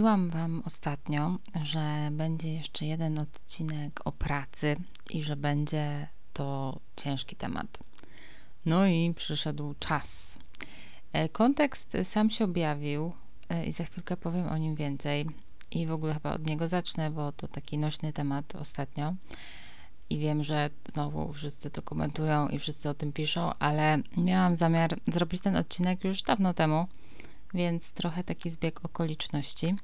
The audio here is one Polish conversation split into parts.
Mówiłam Wam ostatnio, że będzie jeszcze jeden odcinek o pracy i że będzie to ciężki temat. No i przyszedł czas. E, kontekst sam się objawił e, i za chwilkę powiem o nim więcej. I w ogóle chyba od niego zacznę, bo to taki nośny temat ostatnio. I wiem, że znowu wszyscy to komentują i wszyscy o tym piszą, ale miałam zamiar zrobić ten odcinek już dawno temu więc trochę taki zbieg okoliczności.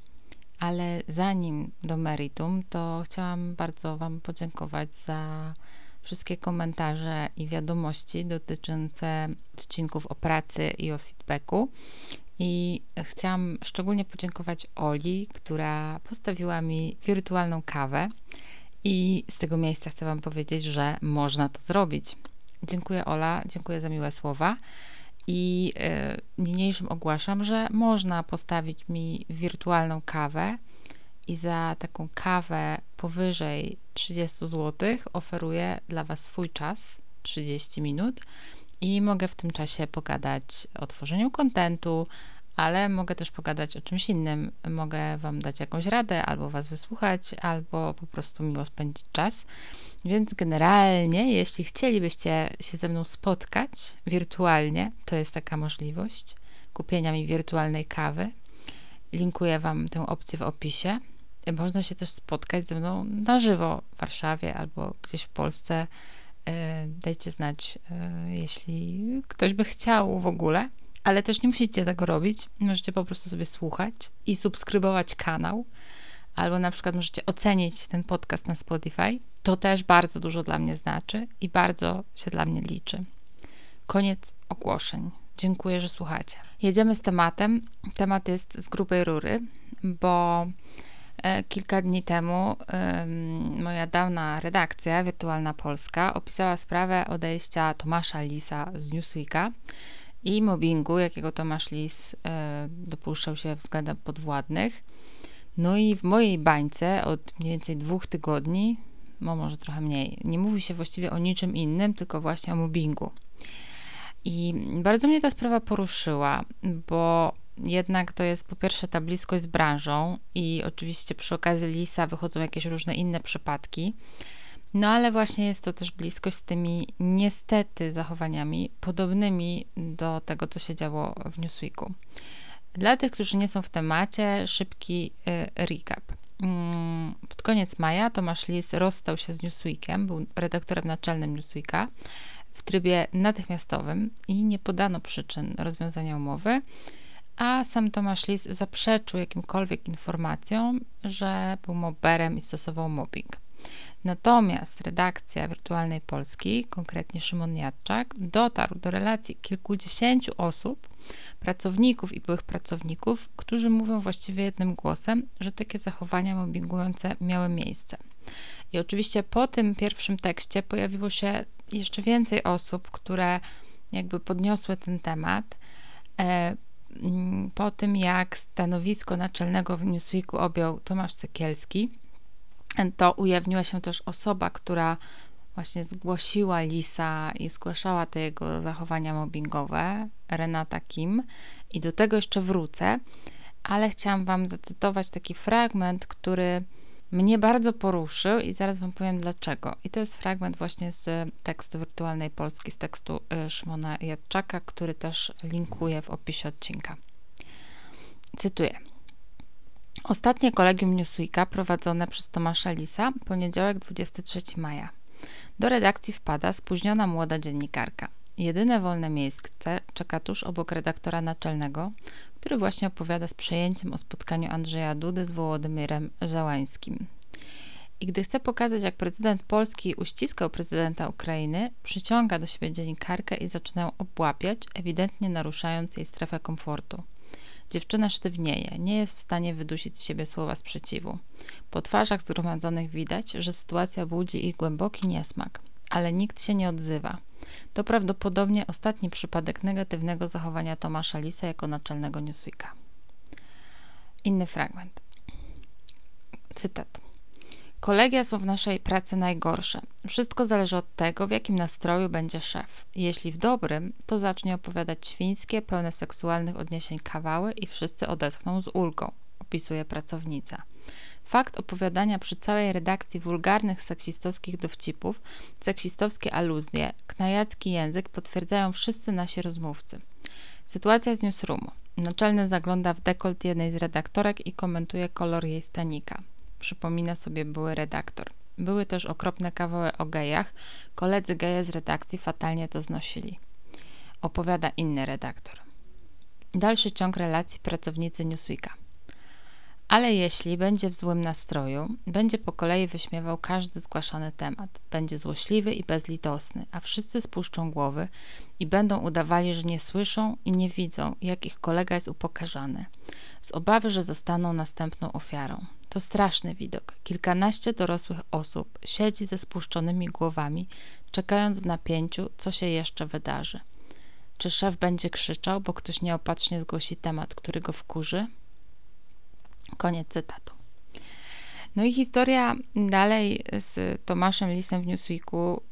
Ale zanim do meritum, to chciałam bardzo Wam podziękować za wszystkie komentarze i wiadomości dotyczące odcinków o pracy i o feedbacku. I chciałam szczególnie podziękować Oli, która postawiła mi wirtualną kawę. I z tego miejsca chcę Wam powiedzieć, że można to zrobić. Dziękuję Ola, dziękuję za miłe słowa. I y, niniejszym ogłaszam, że można postawić mi wirtualną kawę i za taką kawę powyżej 30 zł oferuję dla Was swój czas 30 minut i mogę w tym czasie pogadać o tworzeniu kontentu, ale mogę też pogadać o czymś innym. Mogę Wam dać jakąś radę, albo Was wysłuchać, albo po prostu miło spędzić czas. Więc generalnie, jeśli chcielibyście się ze mną spotkać wirtualnie, to jest taka możliwość kupienia mi wirtualnej kawy. Linkuję Wam tę opcję w opisie. Można się też spotkać ze mną na żywo w Warszawie albo gdzieś w Polsce. E, dajcie znać, e, jeśli ktoś by chciał w ogóle, ale też nie musicie tego robić. Możecie po prostu sobie słuchać i subskrybować kanał, albo na przykład możecie ocenić ten podcast na Spotify to też bardzo dużo dla mnie znaczy i bardzo się dla mnie liczy. Koniec ogłoszeń. Dziękuję, że słuchacie. Jedziemy z tematem. Temat jest z grubej rury, bo e, kilka dni temu moja dawna redakcja, Wirtualna Polska, opisała sprawę odejścia Tomasza Lisa z Newsweeka i mobbingu, jakiego Tomasz Lis e, dopuszczał się względem podwładnych. No i w mojej bańce od mniej więcej dwóch tygodni no może trochę mniej. Nie mówi się właściwie o niczym innym, tylko właśnie o mobbingu. I bardzo mnie ta sprawa poruszyła, bo jednak to jest po pierwsze ta bliskość z branżą i oczywiście przy okazji Lisa wychodzą jakieś różne inne przypadki. No ale właśnie jest to też bliskość z tymi niestety zachowaniami podobnymi do tego, co się działo w Newsweeku. Dla tych, którzy nie są w temacie, szybki y, recap. Mm, pod koniec maja Tomasz Lis rozstał się z Newsweekiem, był redaktorem naczelnym Newsweeka w trybie natychmiastowym i nie podano przyczyn rozwiązania umowy, a sam Tomasz Lis zaprzeczył jakimkolwiek informacjom, że był mobberem i stosował mobbing. Natomiast redakcja Wirtualnej Polski, konkretnie Szymon Jadczak, dotarł do relacji kilkudziesięciu osób, pracowników i byłych pracowników, którzy mówią właściwie jednym głosem, że takie zachowania mobbingujące miały miejsce. I oczywiście po tym pierwszym tekście pojawiło się jeszcze więcej osób, które jakby podniosły ten temat. E, mm, po tym, jak stanowisko naczelnego w Newsweeku objął Tomasz Sekielski, to ujawniła się też osoba, która właśnie zgłosiła Lisa i zgłaszała te jego zachowania mobbingowe, Renata Kim. I do tego jeszcze wrócę, ale chciałam Wam zacytować taki fragment, który mnie bardzo poruszył i zaraz Wam powiem dlaczego. I to jest fragment właśnie z tekstu Wirtualnej Polski, z tekstu y, Szymona Jadczaka, który też linkuję w opisie odcinka. Cytuję. Ostatnie kolegium Newsweeka prowadzone przez Tomasza Lisa, poniedziałek 23 maja. Do redakcji wpada spóźniona młoda dziennikarka. Jedyne wolne miejsce czeka tuż obok redaktora naczelnego, który właśnie opowiada z przejęciem o spotkaniu Andrzeja Dudy z Wołodymyrem Żałańskim. I gdy chce pokazać, jak prezydent Polski uściskał prezydenta Ukrainy, przyciąga do siebie dziennikarkę i zaczyna ją obłapiać, ewidentnie naruszając jej strefę komfortu. Dziewczyna sztywnieje, nie jest w stanie wydusić z siebie słowa sprzeciwu. Po twarzach zgromadzonych widać, że sytuacja budzi ich głęboki niesmak, ale nikt się nie odzywa. To prawdopodobnie ostatni przypadek negatywnego zachowania Tomasza Lisa jako naczelnego Newsweeka. Inny fragment. Cytat. Kolegia są w naszej pracy najgorsze. Wszystko zależy od tego, w jakim nastroju będzie szef. Jeśli w dobrym, to zacznie opowiadać świńskie, pełne seksualnych odniesień kawały i wszyscy odetchną z ulgą. opisuje pracownica. Fakt opowiadania przy całej redakcji wulgarnych seksistowskich dowcipów, seksistowskie aluzje, knajacki język potwierdzają wszyscy nasi rozmówcy. Sytuacja z newsroomu. Naczelny zagląda w dekolt jednej z redaktorek i komentuje kolor jej stanika. Przypomina sobie były redaktor. Były też okropne kawały o gejach. Koledzy geje z redakcji fatalnie to znosili. Opowiada inny redaktor. Dalszy ciąg relacji pracownicy Newsweeka. Ale jeśli będzie w złym nastroju, będzie po kolei wyśmiewał każdy zgłaszany temat, będzie złośliwy i bezlitosny, a wszyscy spuszczą głowy i będą udawali, że nie słyszą i nie widzą, jak ich kolega jest upokarzany, z obawy, że zostaną następną ofiarą. To straszny widok. Kilkanaście dorosłych osób siedzi ze spuszczonymi głowami, czekając w napięciu, co się jeszcze wydarzy. Czy szef będzie krzyczał, bo ktoś nieopatrznie zgłosi temat, który go wkurzy? Koniec cytatu. No i historia dalej z Tomaszem Lisem w Newsweeku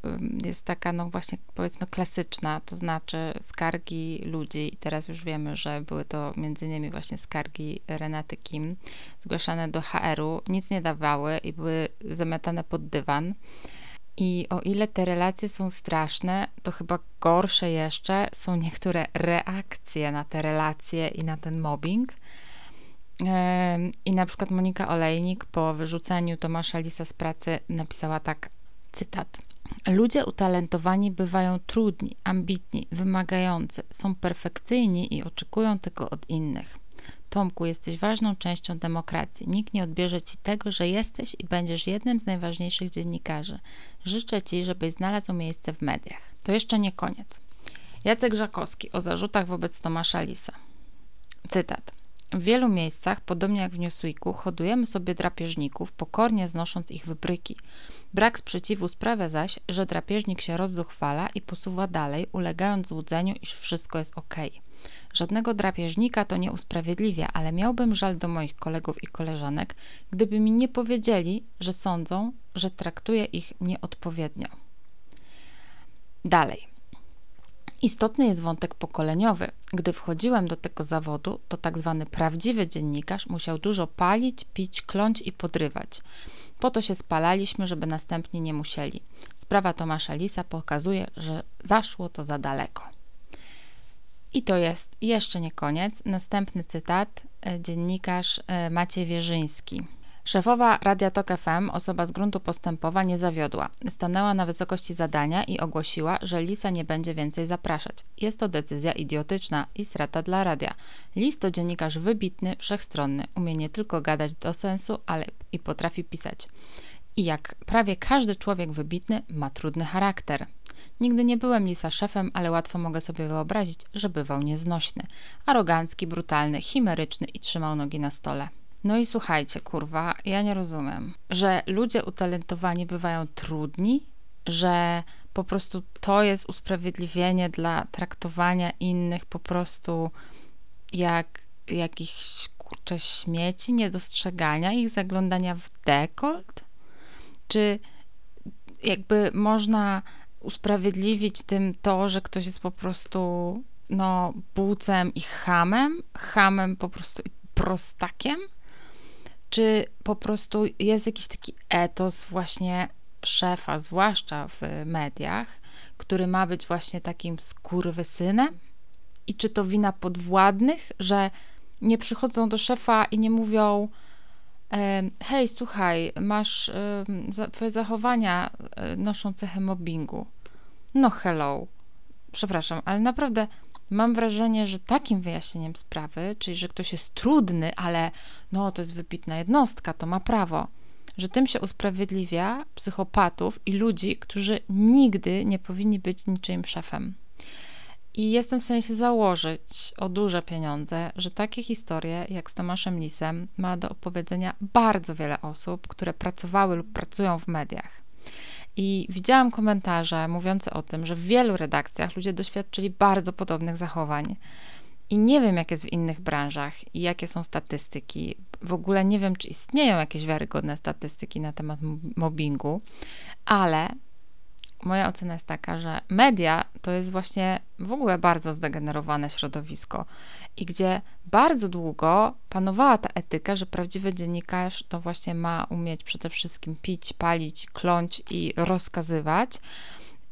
jest taka, no właśnie powiedzmy klasyczna, to znaczy skargi ludzi i teraz już wiemy, że były to między innymi właśnie skargi Renaty Kim zgłaszane do HR-u, nic nie dawały i były zamiatane pod dywan. I o ile te relacje są straszne, to chyba gorsze jeszcze są niektóre reakcje na te relacje i na ten mobbing. I na przykład Monika Olejnik po wyrzuceniu Tomasza Lisa z pracy napisała tak, cytat. Ludzie utalentowani bywają trudni, ambitni, wymagający, są perfekcyjni i oczekują tego od innych. Tomku, jesteś ważną częścią demokracji. Nikt nie odbierze ci tego, że jesteś i będziesz jednym z najważniejszych dziennikarzy. Życzę ci, żebyś znalazł miejsce w mediach. To jeszcze nie koniec. Jacek Żakowski o zarzutach wobec Tomasza Lisa. Cytat. W wielu miejscach, podobnie jak w Newsweeku, hodujemy sobie drapieżników, pokornie znosząc ich wybryki. Brak sprzeciwu sprawia zaś, że drapieżnik się rozzuchwala i posuwa dalej, ulegając złudzeniu, iż wszystko jest ok. Żadnego drapieżnika to nie usprawiedliwia, ale miałbym żal do moich kolegów i koleżanek, gdyby mi nie powiedzieli, że sądzą, że traktuję ich nieodpowiednio. Dalej. Istotny jest wątek pokoleniowy. Gdy wchodziłem do tego zawodu, to tak zwany prawdziwy dziennikarz musiał dużo palić, pić, kląć i podrywać. Po to się spalaliśmy, żeby następni nie musieli. Sprawa Tomasza Lisa pokazuje, że zaszło to za daleko. I to jest jeszcze nie koniec. Następny cytat, e, dziennikarz e, Maciej Wierzyński. Szefowa Radia Tok FM, osoba z gruntu postępowa, nie zawiodła. Stanęła na wysokości zadania i ogłosiła, że Lisa nie będzie więcej zapraszać. Jest to decyzja idiotyczna i strata dla radia. Lis to dziennikarz wybitny, wszechstronny. Umie nie tylko gadać do sensu, ale i potrafi pisać. I jak prawie każdy człowiek wybitny, ma trudny charakter. Nigdy nie byłem Lisa szefem, ale łatwo mogę sobie wyobrazić, że bywał nieznośny. Arogancki, brutalny, chimeryczny i trzymał nogi na stole. No i słuchajcie, kurwa, ja nie rozumiem, że ludzie utalentowani bywają trudni, że po prostu to jest usprawiedliwienie dla traktowania innych po prostu jak jakichś kurczę śmieci, niedostrzegania ich, zaglądania w dekolt? Czy jakby można usprawiedliwić tym to, że ktoś jest po prostu no, bucem i hamem, hamem po prostu i prostakiem? Czy po prostu jest jakiś taki etos właśnie szefa, zwłaszcza w mediach, który ma być właśnie takim skurwysynem? I czy to wina podwładnych, że nie przychodzą do szefa i nie mówią hej, słuchaj, masz twoje zachowania e, noszą cechy mobbingu. No hello. Przepraszam, ale naprawdę mam wrażenie, że takim wyjaśnieniem sprawy, czyli że ktoś jest trudny, ale no to jest wybitna jednostka, to ma prawo, że tym się usprawiedliwia psychopatów i ludzi, którzy nigdy nie powinni być niczym szefem. I jestem w stanie się założyć o duże pieniądze, że takie historie jak z Tomaszem Lisem ma do opowiedzenia bardzo wiele osób, które pracowały lub pracują w mediach. I widziałam komentarze mówiące o tym, że w wielu redakcjach ludzie doświadczyli bardzo podobnych zachowań. I nie wiem, jak jest w innych branżach i jakie są statystyki. W ogóle nie wiem, czy istnieją jakieś wiarygodne statystyki na temat mobbingu, ale moja ocena jest taka, że media to jest właśnie w ogóle bardzo zdegenerowane środowisko i gdzie bardzo długo panowała ta etyka, że prawdziwy dziennikarz to właśnie ma umieć przede wszystkim pić, palić, kląć i rozkazywać.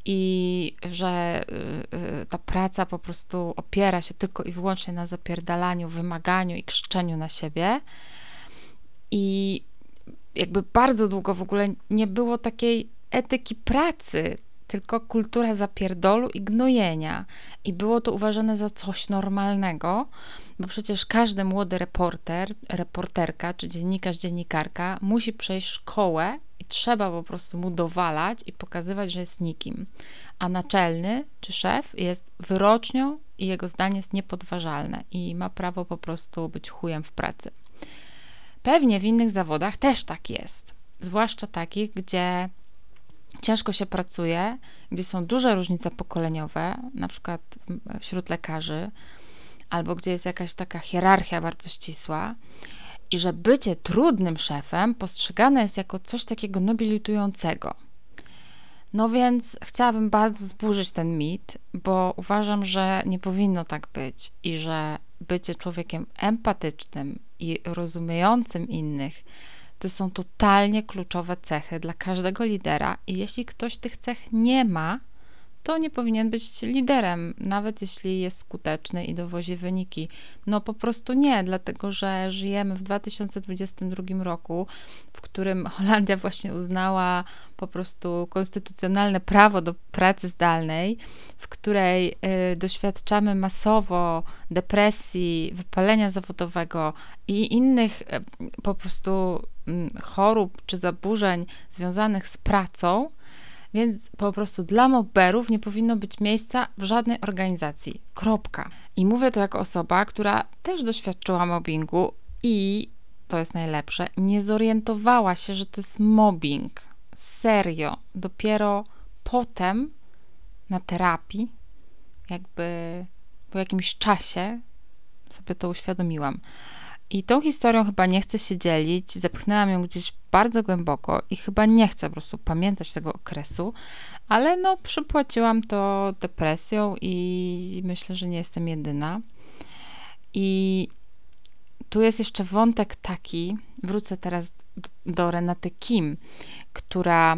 I że y, y, ta praca po prostu opiera się tylko i wyłącznie na zapierdalaniu, wymaganiu i krzyczeniu na siebie. I jakby bardzo długo w ogóle nie było takiej etyki pracy, tylko kultura zapierdolu i gnojenia. I było to uważane za coś normalnego, bo przecież każdy młody reporter, reporterka czy dziennikarz, dziennikarka musi przejść szkołę i trzeba po prostu mu dowalać i pokazywać, że jest nikim. A naczelny czy szef jest wyrocznią i jego zdanie jest niepodważalne i ma prawo po prostu być chujem w pracy. Pewnie w innych zawodach też tak jest, zwłaszcza takich, gdzie ciężko się pracuje, gdzie są duże różnice pokoleniowe, na przykład wśród lekarzy, albo gdzie jest jakaś taka hierarchia bardzo ścisła, i że bycie trudnym szefem postrzegane jest jako coś takiego nobilitującego. No więc chciałabym bardzo zburzyć ten mit, bo uważam, że nie powinno tak być i że bycie człowiekiem empatycznym i rozumiejącym innych to są totalnie kluczowe cechy dla każdego lidera, i jeśli ktoś tych cech nie ma, to nie powinien być liderem, nawet jeśli jest skuteczny i dowozi wyniki. No po prostu nie, dlatego że żyjemy w 2022 roku, w którym Holandia właśnie uznała po prostu konstytucjonalne prawo do pracy zdalnej, w której y, doświadczamy masowo depresji, wypalenia zawodowego i innych y, po prostu y, chorób czy zaburzeń związanych z pracą więc po prostu dla mobberów nie powinno być miejsca w żadnej organizacji. Kropka. I mówię to jako osoba, która też doświadczyła mobbingu i to jest najlepsze, nie zorientowała się, że to jest mobbing. Serio. Dopiero potem na terapii, jakby po jakimś czasie sobie to uświadomiłam. I tą historią chyba nie chcę się dzielić. Zepchnęłam ją gdzieś bardzo głęboko i chyba nie chcę po prostu pamiętać tego okresu, ale no przypłaciłam to depresją i myślę, że nie jestem jedyna. I tu jest jeszcze wątek taki, wrócę teraz do Renaty Kim, która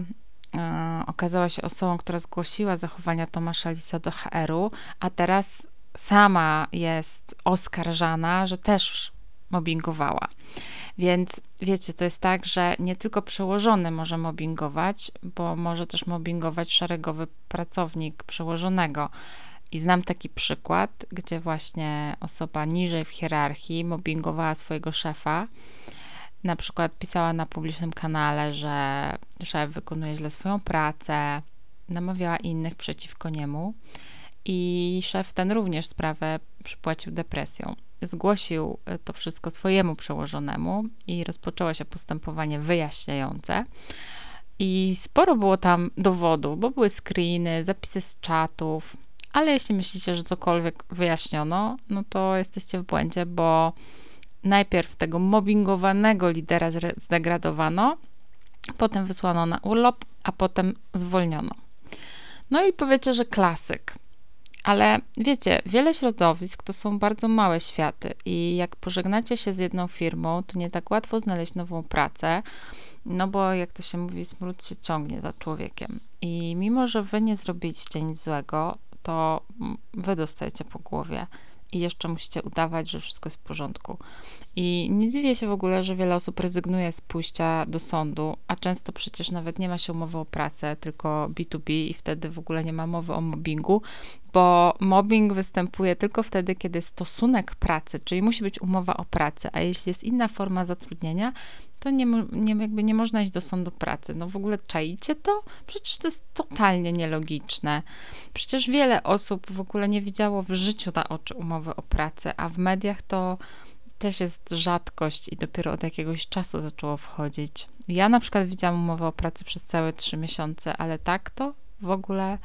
e, okazała się osobą, która zgłosiła zachowania Tomasza Lisa do HR-u, a teraz sama jest oskarżana, że też mobbingowała. Więc wiecie, to jest tak, że nie tylko przełożony może mobbingować, bo może też mobbingować szeregowy pracownik przełożonego. I znam taki przykład, gdzie właśnie osoba niżej w hierarchii mobbingowała swojego szefa. Na przykład pisała na publicznym kanale, że szef wykonuje źle swoją pracę, namawiała innych przeciwko niemu. I szef ten również sprawę przypłacił depresją zgłosił e, to wszystko swojemu przełożonemu i rozpoczęło się postępowanie wyjaśniające. I sporo było tam dowodów, bo były screeny, zapisy z czatów, ale jeśli myślicie, że cokolwiek wyjaśniono, no to jesteście w błędzie, bo najpierw tego mobbingowanego lidera zdegradowano, potem wysłano na urlop, a potem zwolniono. No i powiecie, że klasyk. Ale wiecie, wiele środowisk to są bardzo małe światy i jak pożegnacie się z jedną firmą, to nie tak łatwo znaleźć nową pracę, no bo jak to się mówi, smród się ciągnie za człowiekiem. I mimo, że wy nie zrobiliście nic złego, to wy dostajecie po głowie i jeszcze musicie udawać, że wszystko jest w porządku. I nie dziwię się w ogóle, że wiele osób rezygnuje z pójścia do sądu, a często przecież nawet nie ma się umowy o pracę, tylko B2B i wtedy w ogóle nie ma mowy o mobbingu, bo mobbing występuje tylko wtedy, kiedy stosunek pracy, czyli musi być umowa o pracę, a jeśli jest inna forma zatrudnienia, to nie, nie, jakby nie można iść do sądu pracy. No w ogóle czaicie to? Przecież to jest totalnie nielogiczne. Przecież wiele osób w ogóle nie widziało w życiu na oczy umowy o pracę, a w mediach to też jest rzadkość i dopiero od jakiegoś czasu zaczęło wchodzić. Ja na przykład widziałam umowę o pracę przez całe trzy miesiące, ale tak to w ogóle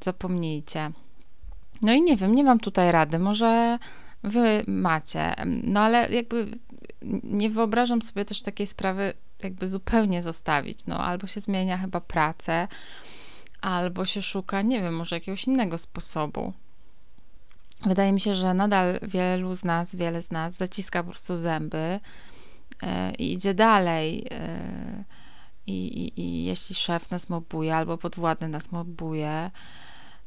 zapomnijcie. No i nie wiem, nie mam tutaj rady. Może wy macie, no ale jakby nie wyobrażam sobie też takiej sprawy jakby zupełnie zostawić. No albo się zmienia chyba pracę, albo się szuka, nie wiem, może jakiegoś innego sposobu. Wydaje mi się, że nadal wielu z nas, wiele z nas zaciska po prostu zęby e, i idzie dalej. E, i, i, I jeśli szef nas mobuje albo podwładny nas mobuje,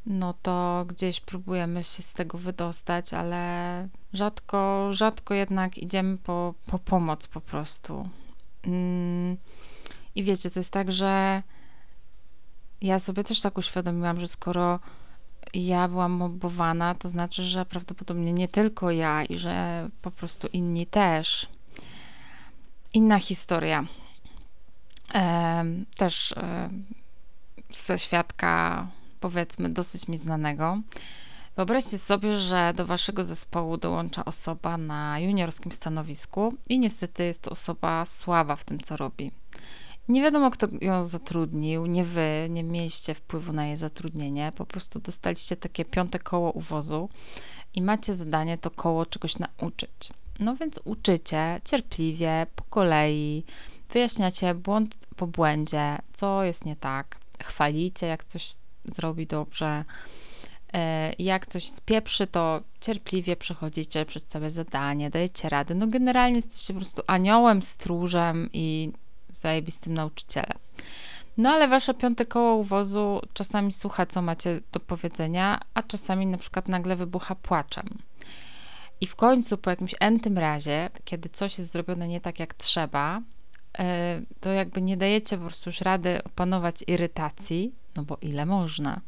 no to gdzieś próbujemy się z tego wydostać, ale rzadko, rzadko jednak idziemy po, po pomoc po prostu. Mm, I wiecie, to jest tak, że ja sobie też tak uświadomiłam, że skoro ja byłam mobowana, to znaczy, że prawdopodobnie nie tylko ja i że po prostu inni też. Inna historia. Też e, ze świadka, powiedzmy, dosyć mi znanego. Wyobraźcie sobie, że do waszego zespołu dołącza osoba na juniorskim stanowisku i niestety jest to osoba słaba w tym, co robi. Nie wiadomo, kto ją zatrudnił, nie wy, nie mieliście wpływu na jej zatrudnienie, po prostu dostaliście takie piąte koło uwozu i macie zadanie to koło czegoś nauczyć. No więc uczycie cierpliwie, po kolei, wyjaśniacie błąd po błędzie, co jest nie tak, chwalicie, jak coś zrobi dobrze, e, jak coś spieprzy, to cierpliwie przechodzicie przez całe zadanie, dajecie rady. No generalnie jesteście po prostu aniołem, stróżem i zajebistym nauczycielem. No ale wasze piąte koło uwozu czasami słucha, co macie do powiedzenia, a czasami na przykład nagle wybucha płaczem. I w końcu, po jakimś entym razie, kiedy coś jest zrobione nie tak jak trzeba, e, to jakby nie dajecie po prostu już rady opanować irytacji, no bo ile można.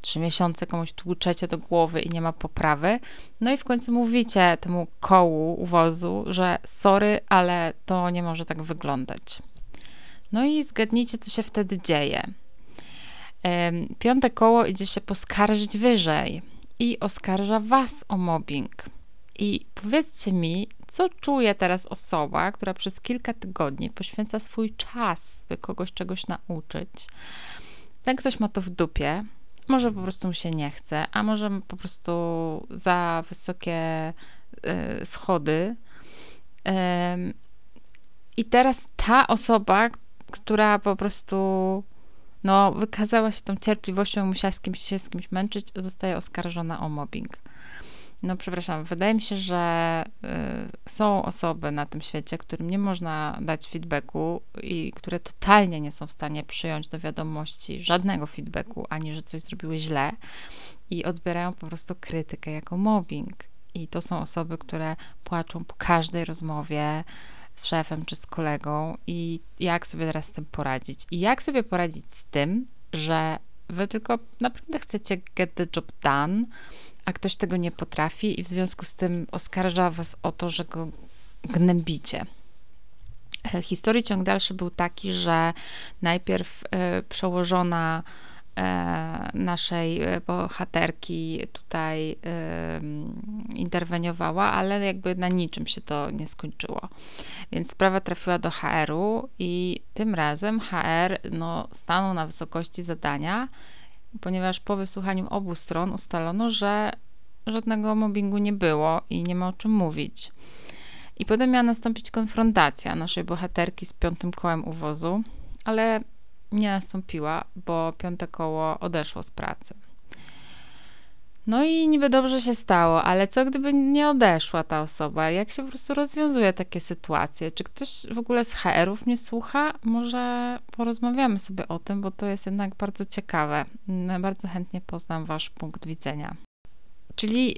Trzy miesiące komuś tłuczecie do głowy i nie ma poprawy. No i w końcu mówicie temu kołu uwozu, że sorry, ale to nie może tak wyglądać. No i zgadnijcie, co się wtedy dzieje. Piąte koło idzie się poskarżyć wyżej i oskarża Was o mobbing. I powiedzcie mi, co czuje teraz osoba, która przez kilka tygodni poświęca swój czas, by kogoś czegoś nauczyć. Ten ktoś ma to w dupie, może po prostu mu się nie chce, a może po prostu za wysokie y, schody. I teraz ta osoba, która po prostu no, wykazała się tą cierpliwością, musiała z kimś się z kimś męczyć, zostaje oskarżona o mobbing. No, przepraszam, wydaje mi się, że y, są osoby na tym świecie, którym nie można dać feedbacku i które totalnie nie są w stanie przyjąć do wiadomości żadnego feedbacku, ani że coś zrobiły źle i odbierają po prostu krytykę jako mobbing. I to są osoby, które płaczą po każdej rozmowie, z szefem czy z kolegą i jak sobie teraz z tym poradzić. I jak sobie poradzić z tym, że wy tylko naprawdę chcecie get the job done, a ktoś tego nie potrafi i w związku z tym oskarża was o to, że go gnębicie. E, historii ciąg dalszy był taki, że najpierw e, przełożona E, naszej bohaterki tutaj interweniowała, ale jakby na niczym się to nie skończyło. Więc sprawa trafiła do HR-u i tym razem HR no, stanął na wysokości zadania, ponieważ po wysłuchaniu obu stron ustalono, że żadnego mobbingu nie było i nie ma o czym mówić. I potem miała nastąpić konfrontacja naszej bohaterki z piątym kołem uwozu, ale nie nastąpiła, bo piąte koło odeszło z pracy. No i niby dobrze się stało, ale co gdyby nie odeszła ta osoba? Jak się po prostu rozwiązuje takie sytuacje? Czy ktoś w ogóle z HR-ów mnie słucha? Może porozmawiamy sobie o tym, bo to jest jednak bardzo ciekawe. Bardzo chętnie poznam Wasz punkt widzenia. Czyli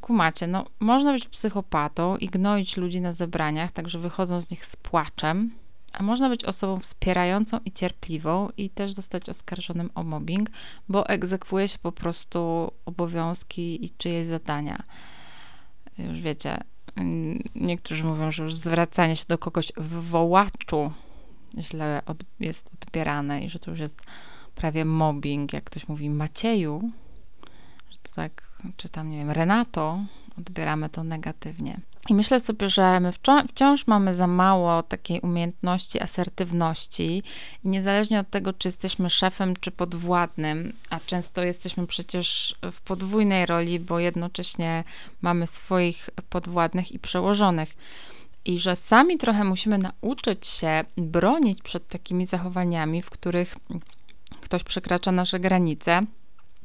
kumacie, no można być psychopatą i gnoić ludzi na zebraniach, także wychodzą z nich z płaczem, a można być osobą wspierającą i cierpliwą i też zostać oskarżonym o mobbing, bo egzekwuje się po prostu obowiązki i czyjeś zadania. Już wiecie, niektórzy mówią, że już zwracanie się do kogoś w wołaczu źle od, jest odbierane i że to już jest prawie mobbing. Jak ktoś mówi Macieju, że to tak, czy tam, nie wiem, Renato, odbieramy to negatywnie. I myślę sobie, że my wciąż mamy za mało takiej umiejętności asertywności i niezależnie od tego, czy jesteśmy szefem, czy podwładnym, a często jesteśmy przecież w podwójnej roli, bo jednocześnie mamy swoich podwładnych i przełożonych. I że sami trochę musimy nauczyć się bronić przed takimi zachowaniami, w których ktoś przekracza nasze granice,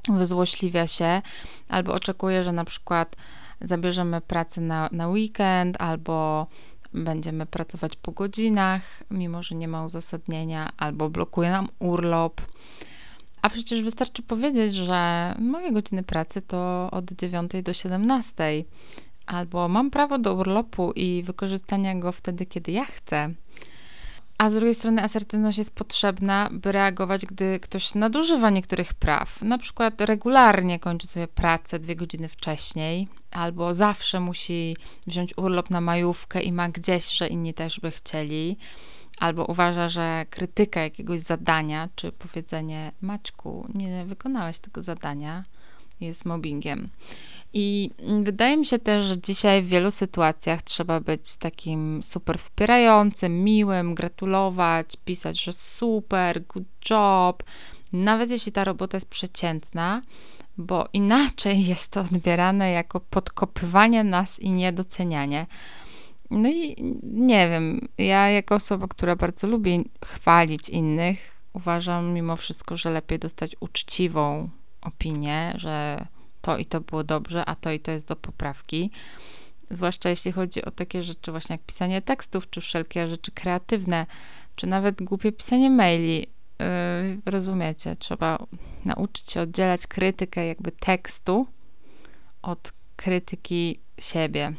wyzłośliwia się, albo oczekuje, że na przykład zabierzemy pracę na, na weekend, albo będziemy pracować po godzinach, mimo że nie ma uzasadnienia, albo blokuje nam urlop. A przecież wystarczy powiedzieć, że moje godziny pracy to od 9 do 17, albo mam prawo do urlopu i wykorzystania go wtedy, kiedy ja chcę. A z drugiej strony asertywność jest potrzebna, by reagować, gdy ktoś nadużywa niektórych praw. Na przykład regularnie kończy sobie pracę dwie godziny wcześniej, albo zawsze musi wziąć urlop na majówkę i ma gdzieś, że inni też by chcieli, albo uważa, że krytyka jakiegoś zadania, czy powiedzenie Maćku, nie wykonałeś tego zadania, jest mobbingiem. I wydaje mi się też, że dzisiaj w wielu sytuacjach trzeba być takim super wspierającym, miłym, gratulować, pisać, że super, good job, nawet jeśli ta robota jest przeciętna, bo inaczej jest to odbierane jako podkopywanie nas i niedocenianie. No i nie wiem, ja jako osoba, która bardzo lubi chwalić innych, uważam mimo wszystko, że lepiej dostać uczciwą opinię, że to i to było dobrze, a to i to jest do poprawki. Zwłaszcza jeśli chodzi o takie rzeczy właśnie jak pisanie tekstów, czy wszelkie rzeczy kreatywne, czy nawet głupie pisanie maili. Yy, rozumiecie, trzeba nauczyć się oddzielać krytykę jakby tekstu od krytyki siebie,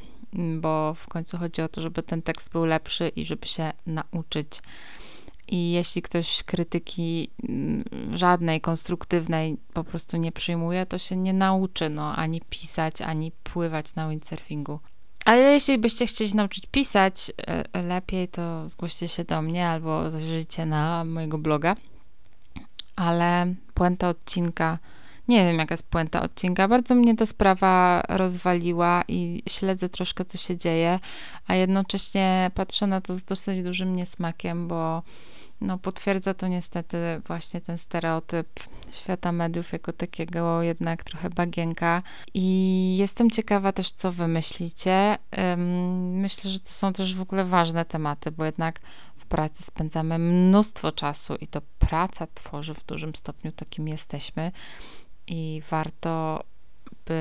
bo w końcu chodzi o to, żeby ten tekst był lepszy i żeby się nauczyć i jeśli ktoś krytyki mm, żadnej konstruktywnej po prostu nie przyjmuje, to się nie nauczy no, ani pisać, ani pływać na windsurfingu. Ale jeśli byście chcieli nauczyć pisać e, lepiej, to zgłoście się do mnie albo zajrzyjcie na mojego bloga. Ale puenta odcinka, nie wiem jaka jest puenta odcinka, bardzo mnie ta sprawa rozwaliła i śledzę troszkę co się dzieje, a jednocześnie patrzę na to z dosyć dużym niesmakiem, bo no, potwierdza to niestety właśnie ten stereotyp świata mediów jako takiego jednak trochę bagienka. I jestem ciekawa też, co wy myślicie. Myślę, że to są też w ogóle ważne tematy, bo jednak w pracy spędzamy mnóstwo czasu i to praca tworzy w dużym stopniu to, kim jesteśmy. I warto, by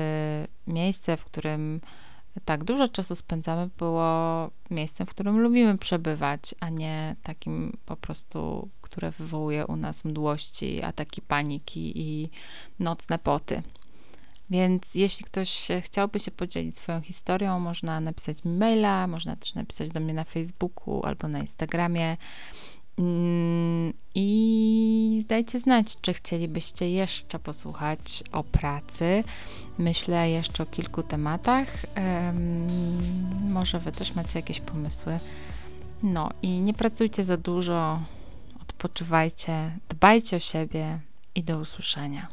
miejsce, w którym tak dużo czasu spędzamy, było miejscem, w którym lubimy przebywać, a nie takim po prostu, które wywołuje u nas mdłości, ataki paniki i nocne poty. Więc jeśli ktoś chciałby się podzielić swoją historią, można napisać mi maila, można też napisać do mnie na Facebooku albo na Instagramie. Mm, I dajcie znać, czy chcielibyście jeszcze posłuchać o pracy. Myślę jeszcze o kilku tematach. Może Wy też macie jakieś pomysły. No i nie pracujcie za dużo, odpoczywajcie, dbajcie o siebie i do usłyszenia.